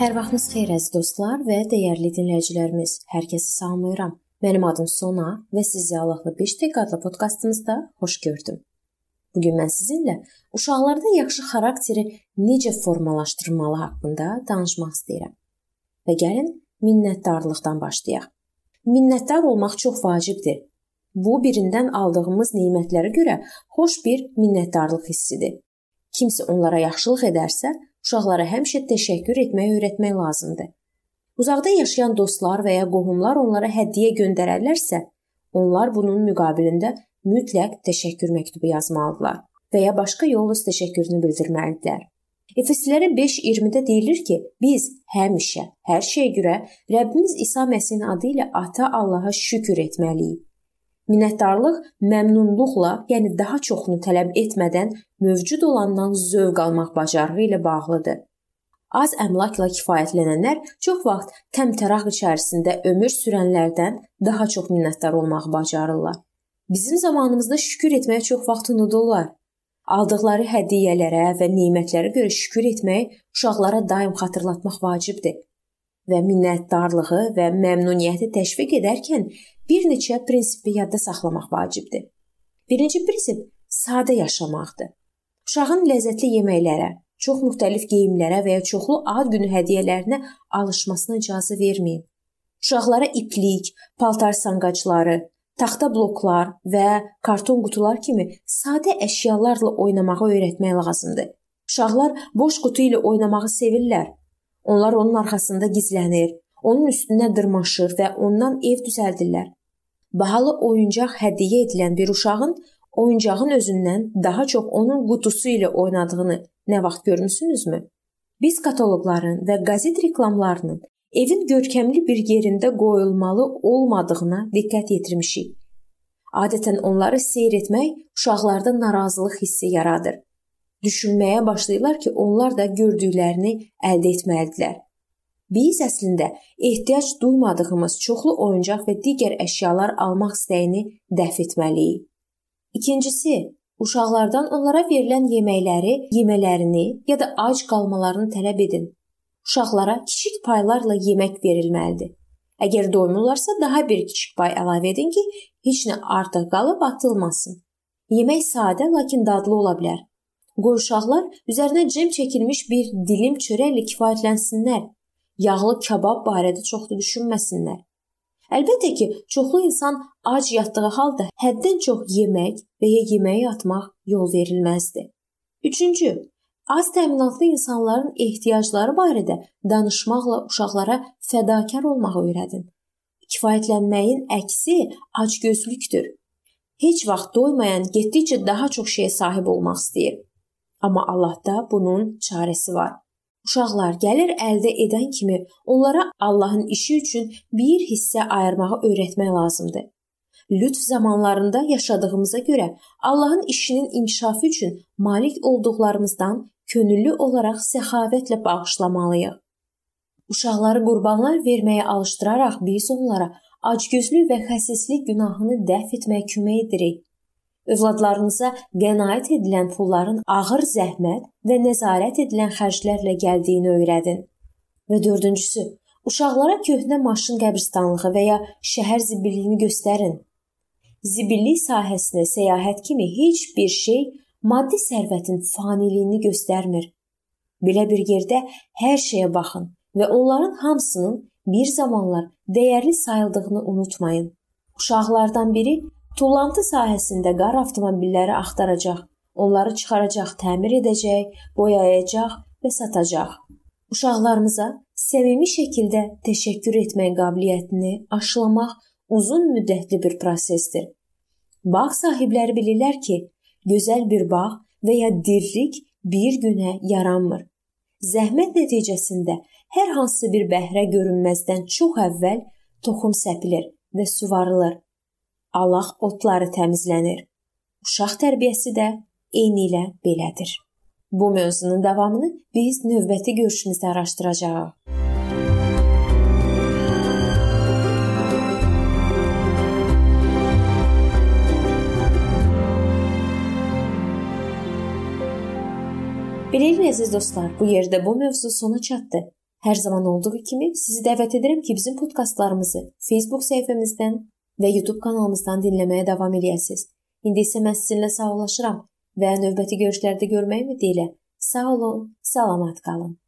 Hər vaxtınız xeyir əziz dostlar və dəyərli dinləyicilərimiz. Hər kəsi salamlayıram. Mənim adım Sona və sizi Allahla 5 dəqiqə adlı podkastımızda xoş gördüm. Bu gün mən sizinlə uşaqlarda yaxşı xarakteri necə formalaşdırmalı haqqında danışmaq istəyirəm. Və gəlin minnətdarlıqdan başlayaq. Minnətdar olmaq çox vacibdir. Bu birindən aldığımız nemətlərə görə xoş bir minnətdarlıq hissidir. Kimsə onlara yaxşılıq edərsə, uşaqlara həmişə təşəkkür etməyi öyrətmək lazımdır. Uzaqda yaşayan dostlar və ya qohumlar onlara hədiyyə göndərərlərsə, onlar bunun müqabilində mütləq təşəkkür məktubu yazmalıdırlar və ya başqa yolla təşəkkürünü bildirməlidirlər. Efeslilərə 5:20-də deyilir ki, biz həmişə hər şeyə görə Rəbbimiz İsa Məsihin adı ilə Ata Allaha şükür etməliyik. Minnətdarlıq məmnunluqla, yəni daha çoxunu tələb etmədən mövcud olandan zövq almaq bacarığı ilə bağlıdır. Az əmlakla kifayətlənənlər çox vaxt təmtəraq içərisində ömür sürənlərdən daha çox minnətdar olmağı bacarırlar. Bizim zamanımızda şükür etməyə çox vaxt unudurlar. Aldıqları hədiyyələrə və nemətlərə görə şükür etmək uşaqlara daim xatırlatmaq vacibdir və minnətdarlığı və məmnuniyyəti təşviq edərkən bir neçə prinsipi yadda saxlamaq vacibdir. Birinci prinsip sadə yaşamaqdır. Uşağın ləzzətli yeməklərə, çox müxtəlif geyimlərə və ya çoxlu ad günü hədiyyələrinə alışmasına icazə verməyin. Uşaqlara iplik, paltar sanqacları, taxta bloklar və karton qutular kimi sadə əşyalarla oynamağı öyrətmək lazımdır. Uşaqlar boş qutu ilə oynamağı sevirlər. Onlar onun arxasında gizlənir, onun üstünə dırmaşır və ondan ev düzəldirlər. Bahalı oyuncaq hədiyyə edilən bir uşağın oyuncağın özündən daha çox onun qutusu ilə oynadığını nə vaxt görmüsünüzmü? Biz kataloqların və qəzet reklamlarının evin görkəmli bir yerində qoyulmalı olmadığına diqqət yetirmişik. Adətən onları seyr etmək uşaqlarda narazılıq hissi yaradır. Düşünməyə başlayırlar ki, onlar da gördüklərini əldə etməlidirlər. Biz əslində ehtiyac duymadığımız çoxlu oyuncaq və digər əşyalar almaq istəyini dəf etməliyik. İkincisi, uşaqlardan onlara verilən yeməkləri yemələrini ya da ac qalmalarını tələb edin. Uşaqlara kiçik paylarla yemək verilməlidir. Əgər doymurlarsa daha bir kiçik pay əlavə edin ki, heç nə artıq qalıb atılmasın. Yemək sadə, lakin dadlı ola bilər. Qoy uşaqlar üzərinə cem çəkilmiş bir dilim çörəklə kifayətlənsinlər yağlı kabab barədə çox da düşünməsinlər. Əlbəttə ki, çoxlu insan ac yatdığı halda həddən çox yemək və ya yeməyi atmaq yol verilməzdi. Üçüncü, az təminatlı insanların ehtiyacları barədə danışmaqla uşaqlara fədakar olmağı öyrədin. Kifayətlənməyin əksi acgözlükdür. Heç vaxt doymayan getdikcə daha çox şeyə sahib olmaq istəyir. Amma Allahda bunun çarəsi var. Uşaqlar gəlir əldə edən kimi onlara Allahın işi üçün bir hissə ayırmağı öyrətmək lazımdır. Lütf zamanlarında yaşadığımıza görə Allahın işinin inkişafı üçün malik olduqlarımızdan könüllü olaraq səxavətlə bağışlamalıyıq. Uşaqları qurbanlar verməyə alışdıraraq biz onlara acgözlük və xəsislik günahını dəf etməyə kömək edirik. Övladlarınıza qənaət edilən pulların ağır zəhmət və nəzarət edilən xərclərlə gəldiyini öyrədin. Və dördüncüsü, uşaqlara köhnə maşın qəbirstanlığı və ya şəhər zibilliyini göstərin. Zibillik sahəsinə səyahət kimi heç bir şey maddi sərvətin faniliyini göstərmir. Belə bir yerdə hər şeyə baxın və onların hamısının bir zamanlar dəyərli sayıldığını unutmayın. Uşaqlardan biri Tullantı sahəsində qar avtomobilləri axtaracaq, onları çıxaracaq, təmir edəcək, boyayacaq və satacaq. Uşaqlarımıza səmimi şəkildə təşəkkür etmək qabiliyyətini aşılamaq uzun müddətli bir prosesdir. Bağ sahibləri bilirlər ki, gözəl bir bağ və ya dirlik bir günə yaranmır. Zəhmət nəticəsində hər hansı bir bəhrə görünməzdən çox əvvəl toxum səpilir və suvarılır. Allah otları təmizlənir. Uşaq tərbiyəsi də eyni ilə belədir. Bu mövzunun davamını biz növbəti görüşümüzdə araşdıracağıq. Beləliklə əziz dostlar, bu yerdə bu mövzu sona çatdı. Hər zaman olduğu kimi sizi dəvət edirəm ki, bizim podkastlarımızı Facebook səhifəmizdən və YouTube kanalımızdan dinləməyə davam eləyəsiniz. İndi isə mən sizinlə sağollaşıram və növbəti görüşlərdə görmək ümidi ilə sağ olun, salamat qalın.